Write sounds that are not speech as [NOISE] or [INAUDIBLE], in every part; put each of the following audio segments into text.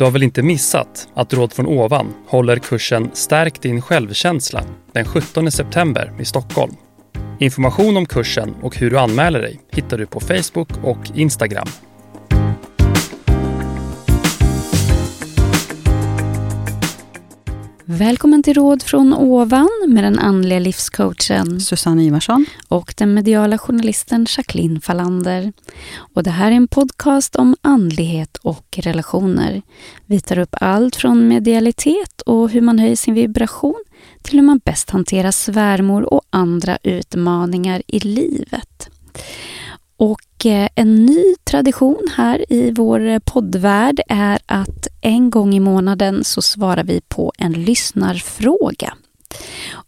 Du har väl inte missat att Råd från ovan håller kursen Stärk din självkänsla den 17 september i Stockholm. Information om kursen och hur du anmäler dig hittar du på Facebook och Instagram. Välkommen till Råd från ovan med den andliga livscoachen Susanne Ivarsson. och den mediala journalisten Jacqueline Fallander. Och det här är en podcast om andlighet och relationer. Vi tar upp allt från medialitet och hur man höjer sin vibration till hur man bäst hanterar svärmor och andra utmaningar i livet. Och eh, en ny tradition här i vår poddvärld är att en gång i månaden så svarar vi på en lyssnarfråga.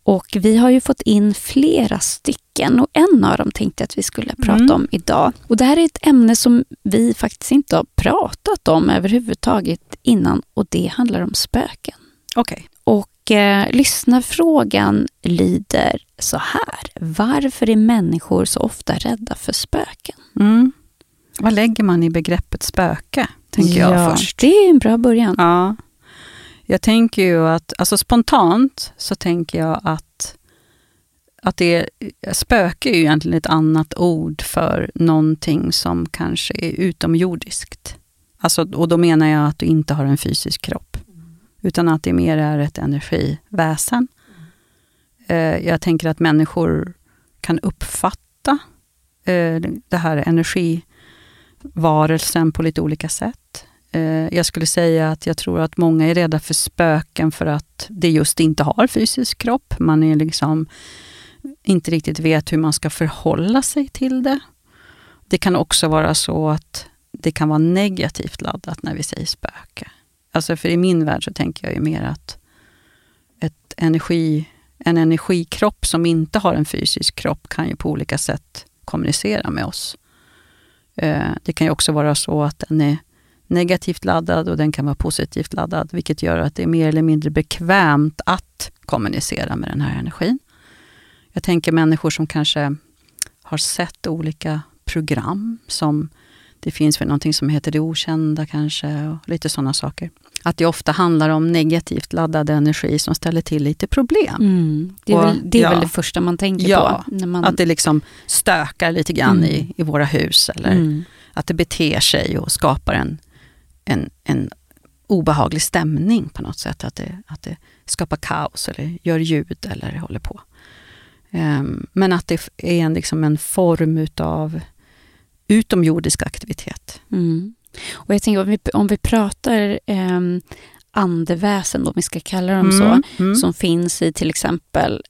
Och vi har ju fått in flera stycken och en av dem tänkte jag att vi skulle prata Mm. om idag. Och det här är ett ämne som vi faktiskt inte har pratat om överhuvudtaget innan och det handlar om spöken. Okej. Och eh, lyssnarfrågan lyder så här. Varför är människor så ofta rädda för spöken? Mm. Vad lägger man i begreppet spöke, tänker jag ja, först. Det är en bra början. Ja. Jag tänker ju att, alltså spontant så tänker jag att, att det är, spöke är ju egentligen ett annat ord för någonting som kanske är utomjordiskt. Alltså, och då menar jag att du inte har en fysisk kropp, utan att det mer är ett energiväsen. Eh, jag tänker att människor kan uppfatta Eh, det här energivarelsen på lite olika sätt. Eh, jag skulle säga att jag tror att många är rädda för spöken för att det just inte har fysisk kropp. Man är liksom inte riktigt vet hur man ska förhålla sig till det. Det kan också vara så att det kan vara negativt laddat när vi säger spöke. Alltså för i min värld så tänker jag ju mer att ett energi, en energikropp som inte har en fysisk kropp kan ju på olika sätt kommunicera med oss. Eh, det kan ju också vara så att den är negativt laddad och den kan vara positivt laddad, vilket gör att det är mer eller mindre bekvämt att kommunicera med den här energin. Jag tänker människor som kanske har sett olika program som det finns väl någonting som heter det okända kanske och lite sådana saker. Att det ofta handlar om negativt laddad energi som ställer till lite problem. Mm. Det är, Och- väl, det, är ja. väl det första man tänker Ja, på. När man, Att det liksom stökar lite grann Mm. i, i våra hus eller mm. att det beter sig och skapar en, en, en obehaglig stämning på något sätt. Att det, att det skapar kaos eller gör ljud eller håller på. Ehm, men att det är en, liksom en form utav utomjordisk aktivitet. Mm. Och jag tänker om vi, om vi pratar eh, andeväsen, om vi ska kalla dem så, mm. som finns i till exempel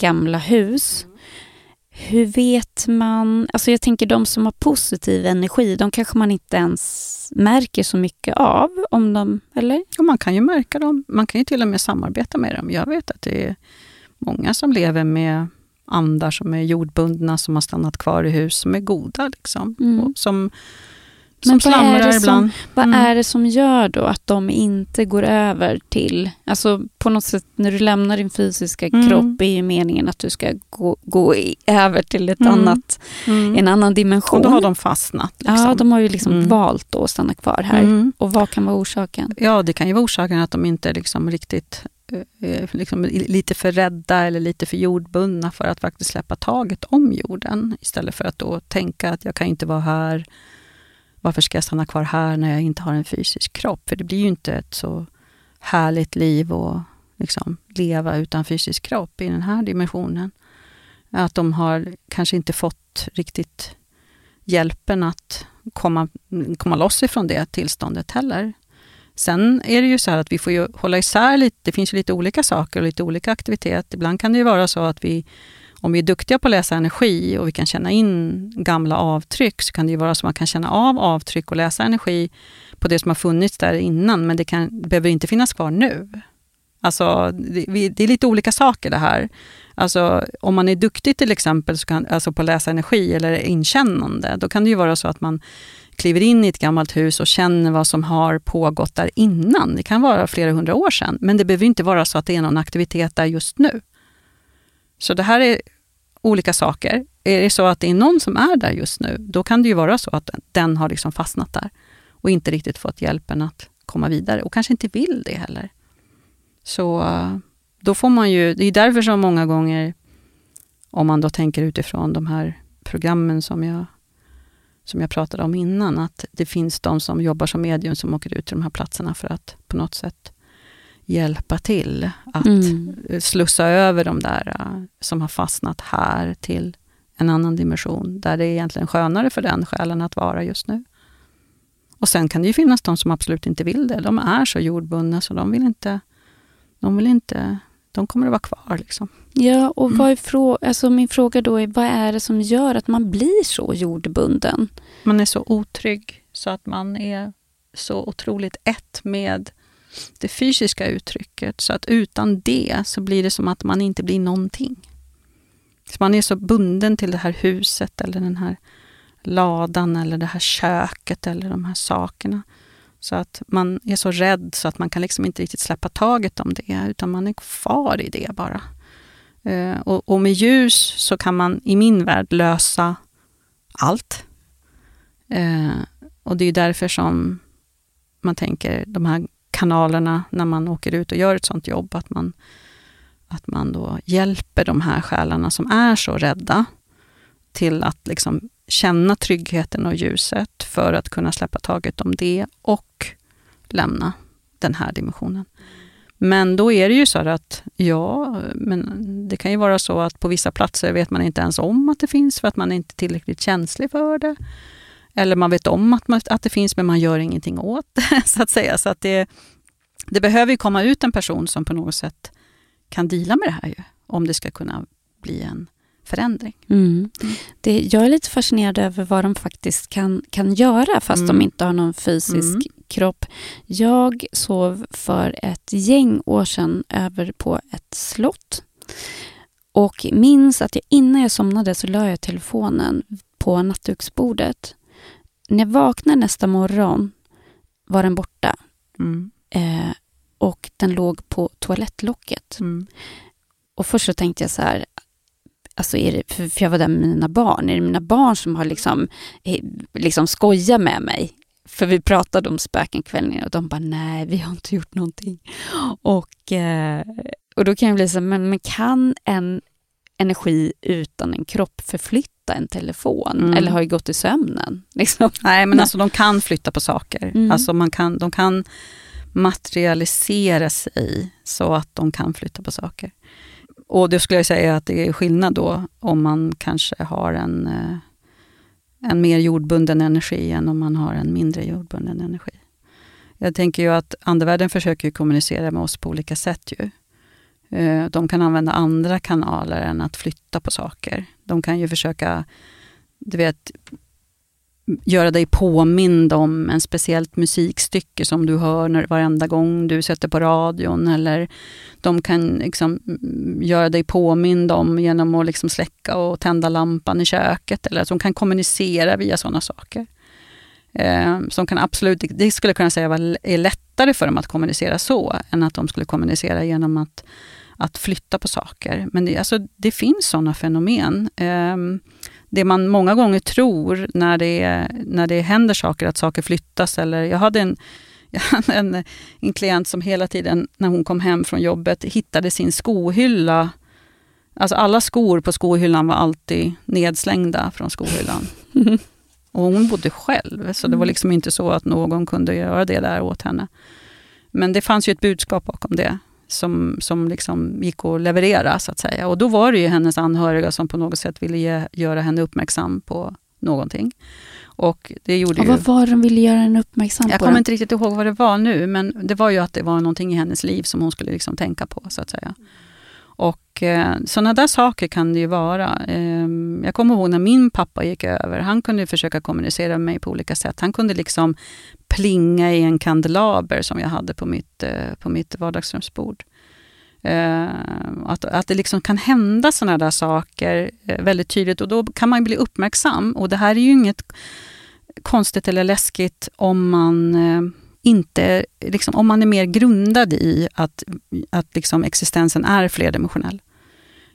gamla hus. Hur vet man, alltså jag tänker de som har positiv energi, de kanske man inte ens märker så mycket av, om de, eller? Och man kan ju märka dem, man kan ju till och med samarbeta med dem. Jag vet att det är många som lever med andar som är jordbundna, som har stannat kvar i hus, som är goda. Liksom. Mm. Och som Men vad är det slamrar som- ibland. Vad Mm. är det som gör då att de inte går över till, alltså på något sätt när du lämnar din fysiska Mm. kropp är ju meningen att du ska gå, gå i, över till ett Mm. annat, Mm. en annan dimension. Och då har de fastnat. Liksom. Ja, de har ju liksom Mm. valt att stanna kvar här. Mm. Och vad kan vara orsaken? Ja, det kan ju vara orsaken att de inte liksom riktigt eh, är liksom lite för rädda eller lite för jordbundna för att faktiskt släppa taget om jorden. Istället för att då tänka att jag kan inte vara här. Varför ska jag stanna kvar här när jag inte har en fysisk kropp? För det blir ju inte ett så härligt liv att liksom leva utan fysisk kropp i den här dimensionen. Att de har kanske inte fått riktigt hjälpen att komma, komma loss ifrån det tillståndet heller. Sen är det ju så här att vi får ju hålla isär lite. Det finns ju lite olika saker och lite olika aktivitet. Ibland kan det ju vara så att vi, om vi är duktiga på att läsa energi och vi kan känna in gamla avtryck, så kan det ju vara så att man kan känna av avtryck och läsa energi på det som har funnits där innan, men det, kan, det behöver inte finnas kvar nu. Alltså, det, vi, det är lite olika saker det här. Alltså, om man är duktig till exempel så kan, alltså på att läsa energi eller inkännande, då kan det ju vara så att man kliver in i ett gammalt hus och känner vad som har pågått där innan. Det kan vara flera hundra år sedan, men det behöver inte vara så att det är någon aktivitet där just nu. Så det här är olika saker. Är det så att det är någon som är där just nu, då kan det ju vara så att den har liksom fastnat där och inte riktigt fått hjälpen att komma vidare och kanske inte vill det heller. Så eh, då får man ju, det är därför som många gånger, om man då tänker utifrån de här programmen som jag, som jag pratade om innan, att det finns de som jobbar som medium som åker ut till de här platserna för att på något sätt hjälpa till att mm. slussa över de där uh, som har fastnat här till en annan dimension, där det är egentligen skönare för den själen att vara just nu. Och sen kan det ju finnas de som absolut inte vill det. De är så jordbundna så de vill inte, de vill inte, de kommer att vara kvar. Liksom. Ja, och vad är frå alltså min fråga då är, vad är det som gör att man blir så jordbunden? Man är så otrygg så att man är så otroligt ett med det fysiska uttrycket. Så att utan det så blir det som att man inte blir någonting. Så man är så bunden till det här huset eller den här ladan eller det här köket eller de här sakerna. Så att man är så rädd så att man kan liksom inte riktigt släppa taget om det, utan man är kvar i det bara. Eh, och, och, med ljus så kan man i min värld lösa allt. Eh, och det är därför som man tänker de här kanalerna när man åker ut och gör ett sånt jobb, att man, att man då hjälper de här själarna som är så rädda till att liksom känna tryggheten och ljuset för att kunna släppa taget om det och lämna den här dimensionen. Men då är det ju så att, ja, men det kan ju vara så att på vissa platser vet man inte ens om att det finns för att man är inte är tillräckligt känslig för det. Eller man vet om att, man, att det finns men man gör ingenting åt det. [LAUGHS] så att säga. Så att det, det behöver komma ut en person som på något sätt kan dela med det här ju, om det ska kunna bli en förändring. Mm. Det, jag är lite fascinerad över vad de faktiskt kan, kan göra fast mm. de inte har någon fysisk mm. kropp. Jag sov för ett gäng år sedan över på ett slott och minns att jag innan jag somnade så la jag telefonen på nattduksbordet när jag vaknade nästa morgon var den borta. Mm. Eh, och den låg på toalettlocket. Mm. Och först så tänkte jag så här, alltså är det, för jag var där med mina barn, är det mina barn som har liksom, eh, liksom skojat med mig? För vi pratade om spöken kvällen och de bara, nej, vi har inte gjort någonting. Och, eh, och då kan jag bli så men, men kan en energi utan en kropp förflytta en telefon? Mm. Eller har ju gått i sömnen? Liksom. Nej, men [LAUGHS] alltså de kan flytta på saker. Mm. Alltså man kan, de kan materialisera sig så att de kan flytta på saker. Och då skulle jag säga att det är skillnad då om man kanske har en, eh, en mer jordbunden energi än om man har en mindre jordbunden energi. Jag tänker ju att andevärlden försöker kommunicera med oss på olika sätt. Ju. Eh, de kan använda andra kanaler än att flytta på saker. De kan ju försöka du vet, göra dig påmind om en speciellt musikstycke som du hör när, varenda gång du sätter på radion. Eller de kan liksom mm, göra dig påmind om genom att liksom släcka och tända lampan i köket. Eller att de kan kommunicera via sådana saker. Eh, som kan absolut, det skulle jag kunna säga är lättare för dem att kommunicera så, än att de skulle kommunicera genom att att flytta på saker. Men det, alltså, det finns sådana fenomen. Eh, det man många gånger tror när det, när det händer saker, att saker flyttas. Eller, jag hade en, [LAUGHS] jag hade en, en klient som hela tiden när hon kom hem från jobbet hittade sin skohylla. Alltså alla skor på skohyllan var alltid nedslängda från skohyllan. [LAUGHS] Och hon bodde själv, så det var mm. liksom inte så att någon kunde göra det där åt henne. Men det fanns ju ett budskap bakom det som, som liksom gick att leverera, så att säga. Och då var det ju hennes anhöriga som på något sätt ville ge, göra henne uppmärksam på någonting. Och, det gjorde och vad ju, var de ville göra henne uppmärksam jag på? Jag kommer inte riktigt ihåg vad det var nu, men det var ju att det var någonting i hennes liv som hon skulle liksom tänka på, så att säga. Och eh, sådana där saker kan det ju vara. Eh, jag kommer ihåg när min pappa gick över. Han kunde försöka kommunicera med mig på olika sätt. Han kunde liksom plinga i en kandelaber som jag hade på mitt, eh, på mitt vardagsrumsbord. Eh, att, att det liksom kan hända sådana där saker eh, väldigt tydligt och då kan man bli uppmärksam. Och det här är ju inget konstigt eller läskigt om man eh, inte, liksom, om man är mer grundad i att, att liksom existensen är flerdimensionell.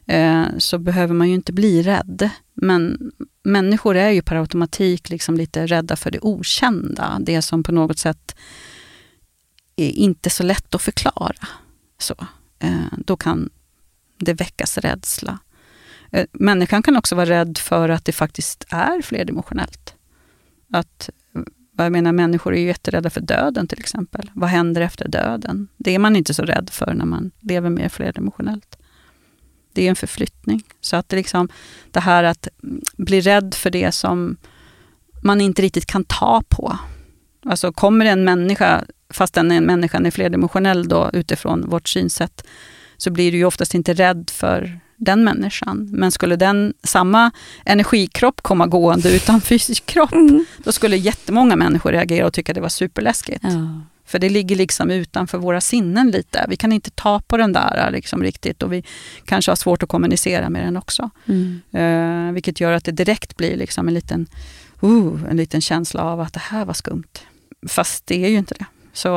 Eh, så behöver man ju inte bli rädd. Men människor är ju per automatik liksom lite rädda för det okända. Det som på något sätt är inte så lätt att förklara. Så, eh, då kan det väckas rädsla. Eh, människan kan också vara rädd för att det faktiskt är flerdimensionellt. Att, jag menar, människor är ju jätterädda för döden till exempel. Vad händer efter döden? Det är man inte så rädd för när man lever mer flerdimensionellt. Det är en förflyttning. Så att det, liksom, det här att bli rädd för det som man inte riktigt kan ta på. Alltså kommer en människa, fast den är människan är flerdimensionell då, utifrån vårt synsätt, så blir du ju oftast inte rädd för den människan. Men skulle den, samma energikropp komma gående utan [LAUGHS] fysisk kropp, mm. då skulle jättemånga människor reagera och tycka det var superläskigt. Ja. För det ligger liksom utanför våra sinnen lite. Vi kan inte ta på den där liksom riktigt och vi kanske har svårt att kommunicera med den också. Mm. Uh, vilket gör att det direkt blir liksom en, liten, uh, en liten känsla av att det här var skumt. Fast det är ju inte det. Så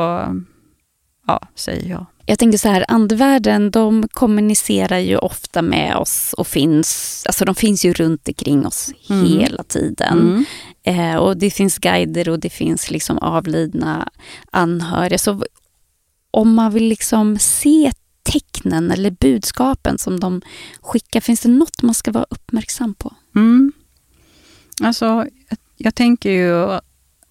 ja, säger jag. Jag tänker så här, andevärlden de kommunicerar ju ofta med oss och finns, alltså de finns ju runt omkring oss mm. hela tiden. Mm. Eh, och det finns guider och det finns liksom avlidna anhöriga. Så om man vill liksom se tecknen eller budskapen som de skickar, finns det något man ska vara uppmärksam på? Mm. Alltså, jag, jag tänker ju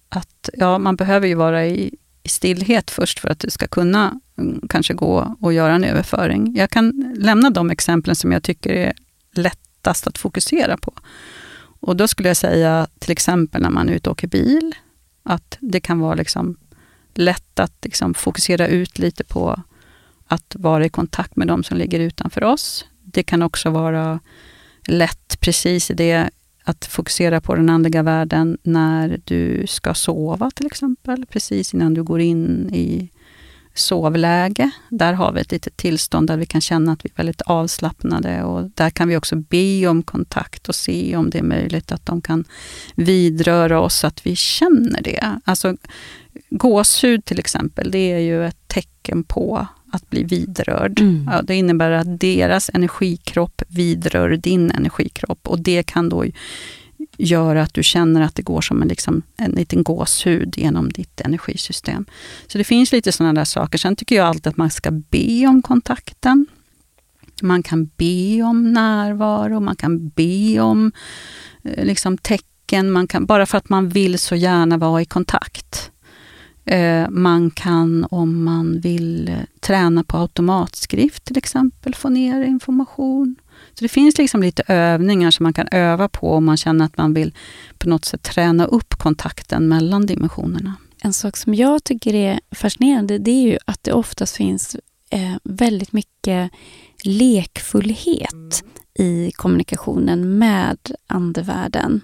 att ja, man behöver ju vara i i stillhet först för att du ska kunna mm, kanske gå och göra en överföring. Jag kan lämna de exemplen som jag tycker är lättast att fokusera på. Och då skulle jag säga till exempel när man är ute och åker bil, att det kan vara liksom lätt att liksom fokusera ut lite på att vara i kontakt med de som ligger utanför oss. Det kan också vara lätt precis i det att fokusera på den andliga världen när du ska sova till exempel, precis innan du går in i sovläge. Där har vi ett litet tillstånd där vi kan känna att vi är väldigt avslappnade och där kan vi också be om kontakt och se om det är möjligt att de kan vidröra oss så att vi känner det. Alltså gåshud till exempel, det är ju ett tecken på att bli vidrörd. Mm. Ja, det innebär att deras energikropp vidrör din energikropp och det kan då göra att du känner att det går som en, liksom, en liten gåshud genom ditt energisystem. Så det finns lite sådana där saker. Sen tycker jag alltid att man ska be om kontakten. Man kan be om närvaro, man kan be om eh, liksom, tecken, man kan, bara för att man vill så gärna vara i kontakt. Eh, man kan, om man vill eh, träna på automatskrift till exempel, få ner information. Så det finns liksom lite övningar som man kan öva på om man känner att man vill på något sätt träna upp kontakten mellan dimensionerna. En sak som jag tycker är fascinerande det är ju att det oftast finns eh, väldigt mycket lekfullhet i kommunikationen med andevärlden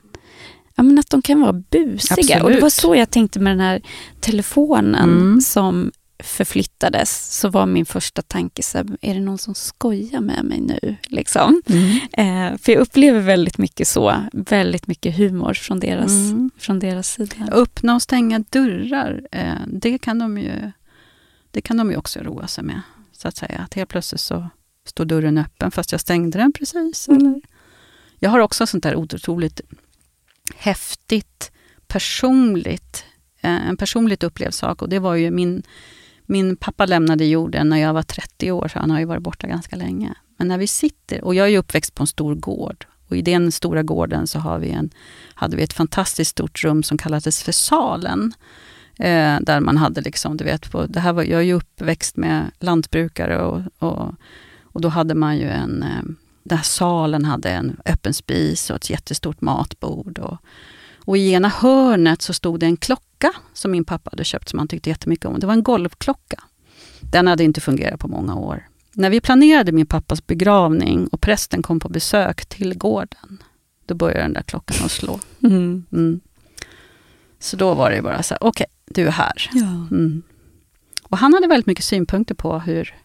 ja, men att de kan vara busiga. Absolut. Och det var så jag tänkte med den här telefonen mm. som förflyttades, så var min första tanke, så här, är det någon som skojar med mig nu? Liksom. Mm. Eh, för jag upplever väldigt mycket så, väldigt mycket humor från deras, mm. från deras sida. Öppna och stänga dörrar, eh, det, kan de ju, det kan de ju också roa sig med. Så att säga, att helt plötsligt så står dörren öppen fast jag stängde den precis. Mm. Eller? Jag har också sånt där otroligt häftigt, personligt, eh, en personligt upplevd sak. Och det var ju min, min pappa lämnade jorden när jag var 30 år, så han har ju varit borta ganska länge. Men när vi sitter, och jag är uppväxt på en stor gård, och i den stora gården så har vi en, hade vi ett fantastiskt stort rum som kallades för salen. Eh, där man hade liksom, du vet, på, det här var, jag är ju uppväxt med lantbrukare och, och, och då hade man ju en eh, den här salen hade en öppen spis och ett jättestort matbord. Och, och i ena hörnet så stod det en klocka som min pappa hade köpt som han tyckte jättemycket om. Det var en golvklocka. Den hade inte fungerat på många år. När vi planerade min pappas begravning och prästen kom på besök till gården, då började den där klockan att slå. Mm. Mm. Så då var det bara så här, okej, okay, du är här. Ja. Mm. Och han hade väldigt mycket synpunkter på hur,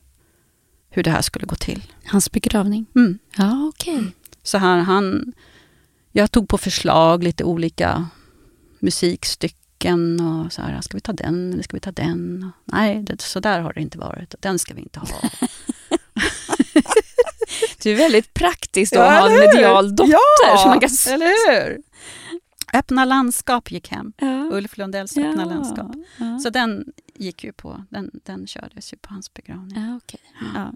hur det här skulle gå till. Hans begravning? Mm. Ja, okej. Okay. Så här, han, jag tog på förslag lite olika musikstycken och så här, ska vi ta den eller ska vi ta den? Nej, det, så där har det inte varit. Den ska vi inte ha. [LAUGHS] du är väldigt praktisk att ja, ha en medial dotter. Ja, man kan... eller hur? Öppna landskap gick hem. Ja. Ulf Lundells Öppna landskap. Så den gick ju på, den, den kördes ju på hans begravning. Ja, okay. ja.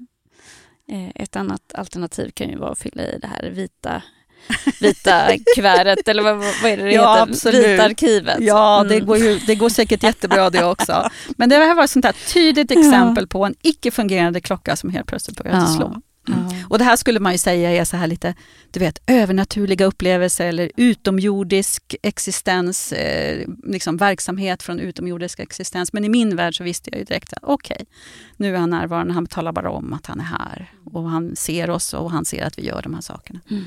Eh, ett annat alternativ kan ju vara att fylla i det här vita [LAUGHS] vita kuvertet eller vad, vad är det det ja, heter? Absolut. Vita arkivet. Ja, mm. det, går ju, det går säkert jättebra det också. Men det här var ett sånt här tydligt [LAUGHS] exempel på en icke-fungerande klocka som helt plötsligt började ja. slå. Mm. Och det här skulle man ju säga är så här lite, du vet, övernaturliga upplevelser eller utomjordisk existens, eh, liksom verksamhet från utomjordisk existens. Men i min värld så visste jag ju direkt att okej, okay, nu är han närvarande, han talar bara om att han är här. Och han ser oss och han ser att vi gör de här sakerna. Mm.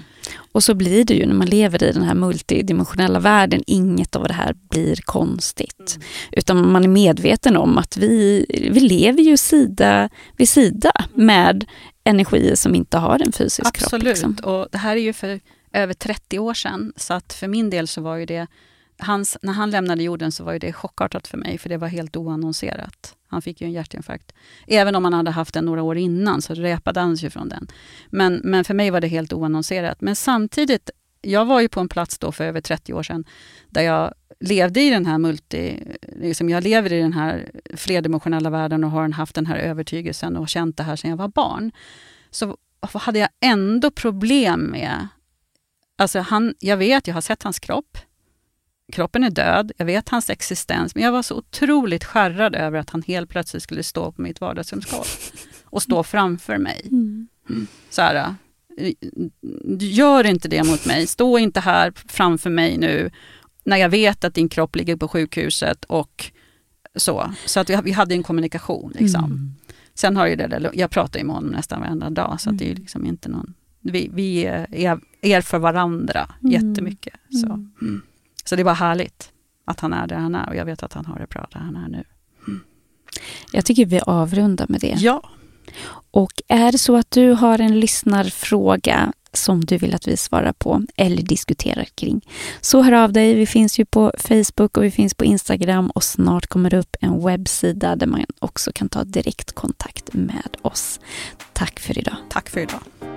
Och så blir det ju när man lever i den här multidimensionella världen, inget av det här blir konstigt. Mm. Utan man är medveten om att vi, vi lever ju sida vid sida med energier som inte har en fysisk Absolut. kropp. Liksom. och det här är ju för över 30 år sedan. Så att för min del så var ju det, hans, när han lämnade jorden så var ju det chockartat för mig, för det var helt oannonserat. Han fick ju en hjärtinfarkt. Även om han hade haft den några år innan så repade han sig från den. Men, men för mig var det helt oannonserat. Men samtidigt, jag var ju på en plats då för över 30 år sedan där jag levde i den här multi... Liksom jag lever i den här flerdimensionella världen och har haft den här övertygelsen och känt det här sedan jag var barn. Så hade jag ändå problem med... Alltså han, jag vet, jag har sett hans kropp. Kroppen är död, jag vet hans existens, men jag var så otroligt skärrad över att han helt plötsligt skulle stå på mitt vardagsrumsgolv och stå framför mig. Mm. Så här, gör inte det mot mig, stå inte här framför mig nu när jag vet att din kropp ligger på sjukhuset och så. Så att vi, vi hade en kommunikation. Liksom. Mm. Sen har ju det jag pratar ju med honom nästan varenda dag, så mm. det är liksom inte någon... Vi, vi är, är för varandra mm. jättemycket. Så. Mm. mm. så det var härligt att han är där han är och jag vet att han har det bra där han är nu. Mm. Jag tycker vi avrundar med det. Ja. Och är det så att du har en lyssnarfråga som du vill att vi svarar på eller diskuterar kring. Så hör av dig. Vi finns ju på Facebook och vi finns på Instagram och snart kommer det upp en webbsida där man också kan ta direktkontakt med oss. Tack för idag. Tack för idag.